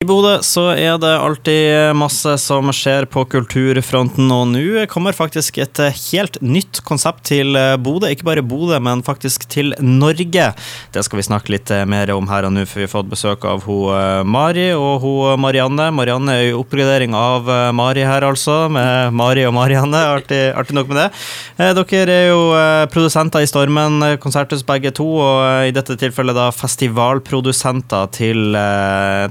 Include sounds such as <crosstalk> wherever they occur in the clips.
I Bodø så er det alltid masse som skjer på kulturfronten, og nå kommer faktisk et helt nytt konsept til Bodø. Ikke bare Bodø, men faktisk til Norge. Det skal vi snakke litt mer om her og nå, for vi har fått besøk av hun eh, Mari og hun Marianne. Marianne er i oppgradering av eh, Mari her, altså, med Mari og Marianne. Artig, artig nok med det. Eh, dere er jo produsenter i Stormen konserthus begge to, og i dette tilfellet da festivalprodusenter til,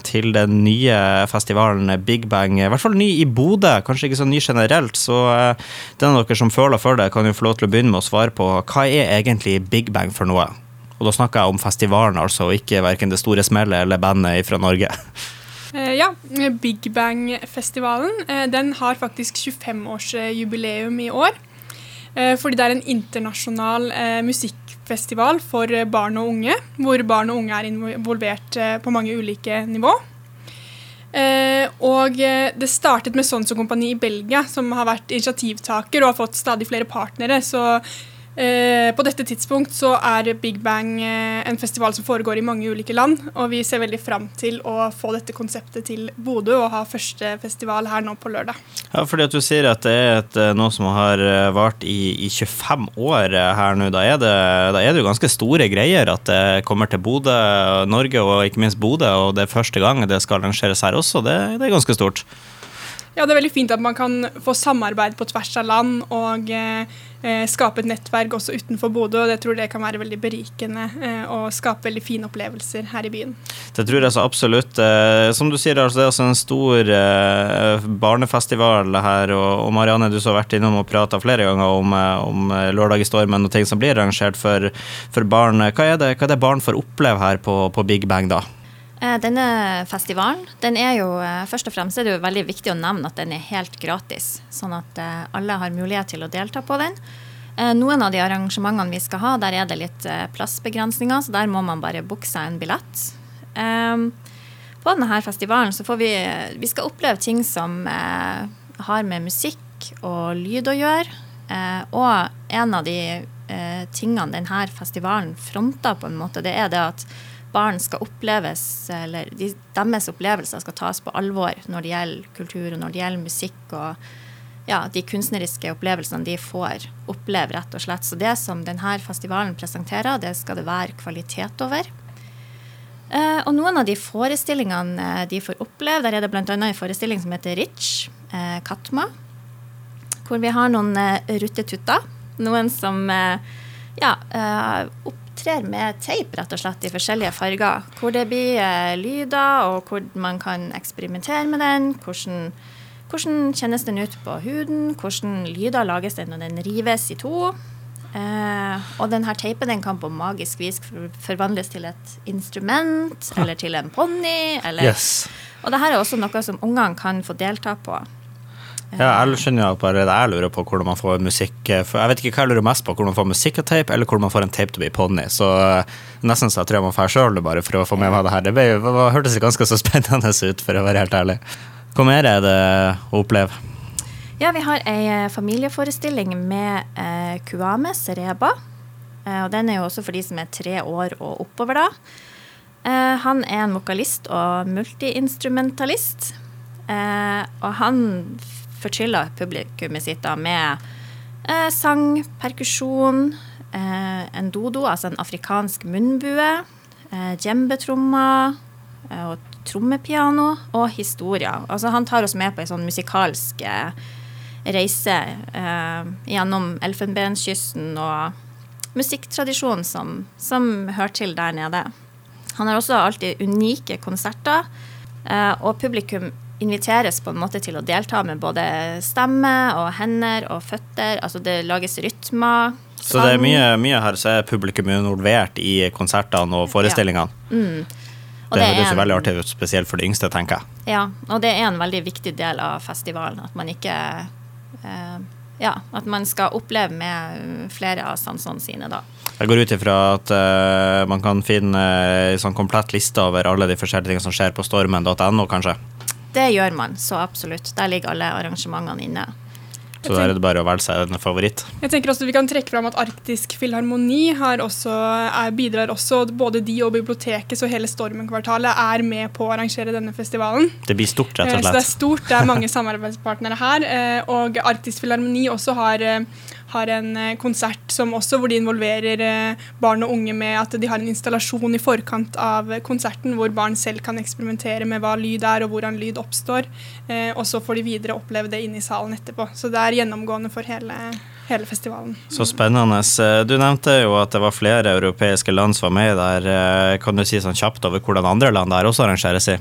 til den nye festivalen Big Bang. I hvert fall ny i Bodø, kanskje ikke så ny generelt. Så eh, den av dere som føler for det, kan jo få lov til å begynne med å svare på hva er egentlig Big Bang for noe? Og da snakker jeg om festivalen, altså, ikke verken det store smellet eller bandet fra Norge. <laughs> Eh, ja, Big Bang-festivalen eh, den har faktisk 25-årsjubileum i år. Fordi det er en internasjonal musikkfestival for barn og unge, hvor barn og unge er involvert på mange ulike nivå. Eh, og eh, det startet med Sonso Kompani i Belgia, som har vært initiativtaker og har fått stadig flere partnere. Så eh, på dette tidspunkt så er Big Bang eh, en festival som foregår i mange ulike land. Og vi ser veldig fram til å få dette konseptet til Bodø og ha første festival her nå på lørdag. Ja, fordi at du sier at det er et, eh, noe som har vart i, i 25 år her nå. Da er, det, da er det jo ganske store greier at det kommer til Bodø, Norge og ikke minst Bodø. Og det er første gang det skal arrangeres her også. Det, det er ganske stort. Ja, det er veldig fint at man kan få samarbeid på tvers av land og eh, skape et nettverk også utenfor Bodø. og Jeg tror det kan være veldig berikende eh, og skape veldig fine opplevelser her i byen. Det tror jeg så absolutt. Eh, som du sier, altså, det er altså en stor eh, barnefestival her. Og, Marianne, du har vært innom og prata flere ganger om, eh, om Lørdag i stormen og ting som blir arrangert for, for barn. Hva er, det, hva er det barn får oppleve her på, på Big Bang, da? Eh, denne festivalen, den er jo eh, først og fremst er det jo veldig viktig å nevne at den er helt gratis. Sånn at eh, alle har mulighet til å delta på den. Noen av de arrangementene vi skal ha, der er det litt plassbegrensninger, så der må man bare booke seg en billett. På denne festivalen så får vi Vi skal oppleve ting som har med musikk og lyd å gjøre. Og en av de tingene denne festivalen fronter, på en måte, det er det at barn skal oppleves, eller de, deres opplevelser skal tas på alvor når det gjelder kultur og når det gjelder musikk og ja, de kunstneriske opplevelsene de får oppleve, rett og slett. Så det som denne festivalen presenterer, det skal det være kvalitet over. Eh, og noen av de forestillingene eh, de får oppleve, der er det bl.a. en forestilling som heter Rich, eh, Katma, hvor vi har noen eh, ruttetutter. Noen som eh, ja, eh, opp opptrer med teip, rett og slett, i forskjellige farger. Hvor det blir eh, lyder, og hvor man kan eksperimentere med den. Hvordan, hvordan kjennes den ut på huden? Hvordan lyder lages den når den rives i to? Uh, og denne teipen den kan på magisk vis forvandles til et instrument eller til en ponni. Yes. Og dette er også noe som ungene kan få delta på. Ja, jeg skjønner jo bare jeg lurer på hvordan man får musikk For Jeg vet ikke hva jeg lurer mest på, hvordan man får musikk av tape, eller hvordan man får en tape til å bli ponni. Så eh, nesten så jeg tror jeg må dra sjøl bare for å få med meg det her. Det, ble, det hørtes ganske så spennende <laughs> ut, for å være helt ærlig. Hva mer er det å oppleve? Ja, vi har ei eh, familieforestilling med eh, Kuame Sereba. Eh, og den er jo også for de som er tre år og oppover, da. Eh, han er en vokalist og multiinstrumentalist. Eh, og han fortryller publikummet sitt da med eh, sang, perkusjon, eh, en dodo, altså en afrikansk munnbue, eh, djembetrommer eh, og trommepiano og historier. Altså han tar oss med på en sånn musikalsk eh, reise eh, gjennom Elfenbenskysten og musikktradisjonen som, som hører til der nede. Han har også alltid unike konserter, og publikum inviteres på en måte til å delta med både stemme og hender og føtter. Altså det lages rytmer. Så det er mye, mye her så er publikum involvert i konsertene og forestillingene. Ja. Mm. Og det, det høres veldig artig ut, spesielt for de yngste, tenker jeg. Ja, og det er en veldig viktig del av festivalen. At man ikke eh, Ja, at man skal oppleve med flere av sansene sine, da. Jeg går ut ifra at eh, man kan finne en sånn komplett liste over alle de forskjellige tingene som skjer på stormen.no, kanskje? Det gjør man, så absolutt. Der ligger alle arrangementene inne. Så da er det bare å velge seg en favoritt. Jeg tenker også Vi kan trekke fram at Arktisk Filharmoni også, er, bidrar også. Både de og biblioteket så hele Stormen-kvartalet er med på å arrangere denne festivalen. Det blir stort, rett og slett. Så det er stort. Det er mange samarbeidspartnere her. Og Arktisk Filharmoni også har har en eh, konsert som også, hvor de involverer eh, barn og unge med at de har en installasjon i forkant av konserten hvor barn selv kan eksperimentere med hva lyd er og hvordan lyd oppstår. Eh, og så får de videre oppleve det inne i salen etterpå. Så det er gjennomgående for hele, hele festivalen. Så spennende. Du nevnte jo at det var flere europeiske land som var med der. Kan du si sånn kjapt over hvordan andre land der også arrangeres i?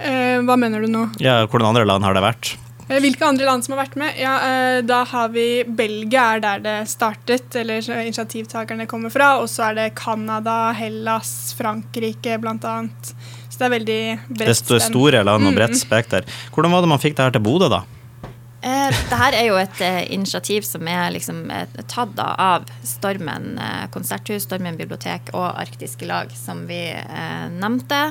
hva mener du nå? Ja, Hvordan andre land har det vært? Eh, hvilke andre land som har vært med? Ja, eh, Da har vi Belgia, er der det startet, eller initiativtakerne kommer fra. Og så er det Canada, Hellas, Frankrike bl.a. Så det er veldig bredt. Det er store land og bredt mm. spekter. Hvordan var det man fikk det her til Bodø, da? Eh, Dette er jo et eh, initiativ som er liksom, eh, tatt av Stormen konserthus, Stormen bibliotek og Arktiske lag, som vi eh, nevnte.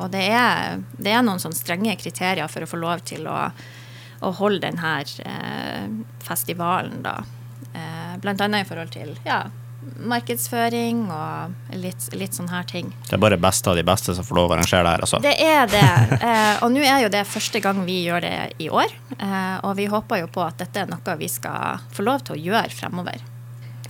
og det er, det er noen sånn strenge kriterier for å få lov til å å holde denne eh, festivalen, da. Eh, blant annet i forhold til ja, markedsføring og litt, litt sånne her ting. Det er bare beste av de beste som får lov å arrangere det her, altså? Det er det. Eh, og nå er jo det første gang vi gjør det i år. Eh, og vi håper jo på at dette er noe vi skal få lov til å gjøre fremover.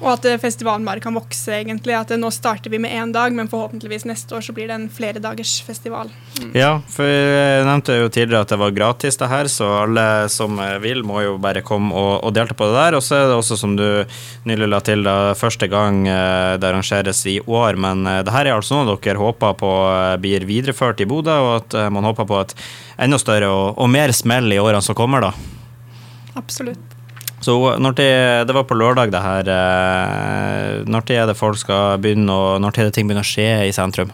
Og at eh, festivalen bare kan vokse, egentlig. At eh, nå starter vi med én dag, men forhåpentligvis neste år så blir det en fleredagers festival. Mm. Ja, for jeg nevnte jo tidligere at det var gratis, det her, så alle som eh, vil, må jo bare komme og, og delta på det der. Og så er det også, som du nylig la til, da, første gang det arrangeres i år. Men det her er altså noe dere håper på blir videreført i Bodø, og at man håper på et enda større og, og mer smell i årene som kommer, da. Absolutt. Så når det, det, var på lørdag, det her. Når når er det folk skal begynne, og når er det ting begynner å skje i sentrum?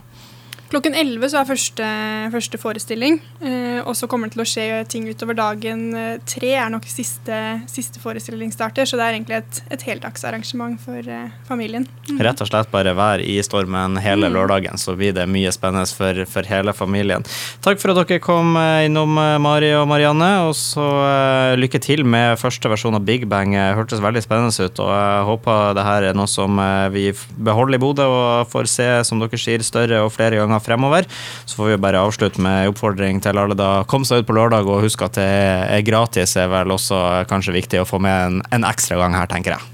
Klokken 11 så er første, første forestilling. Eh, og så kommer det til å skje ting utover dagen. Eh, tre er nok siste, siste forestilling starter, så det er egentlig et, et heldagsarrangement for eh, familien. Mm. Rett og slett bare vær i stormen hele mm. lørdagen, så blir det mye spennende for, for, hele familien. Takk for at dere kom eh, innom, eh, Mari og Marianne. Og så eh, lykke til med første versjon av Big Bang. Det hørtes veldig spennende ut, og jeg håper det her er noe som vi beholder i Bodø og får se, som dere sier, større og flere ganger fremover. Så får vi bare avslutte med oppfordring til alle da. Kom seg ut på lørdag og husk at det er gratis, er vel også kanskje viktig å få med en, en ekstra gang her, tenker jeg.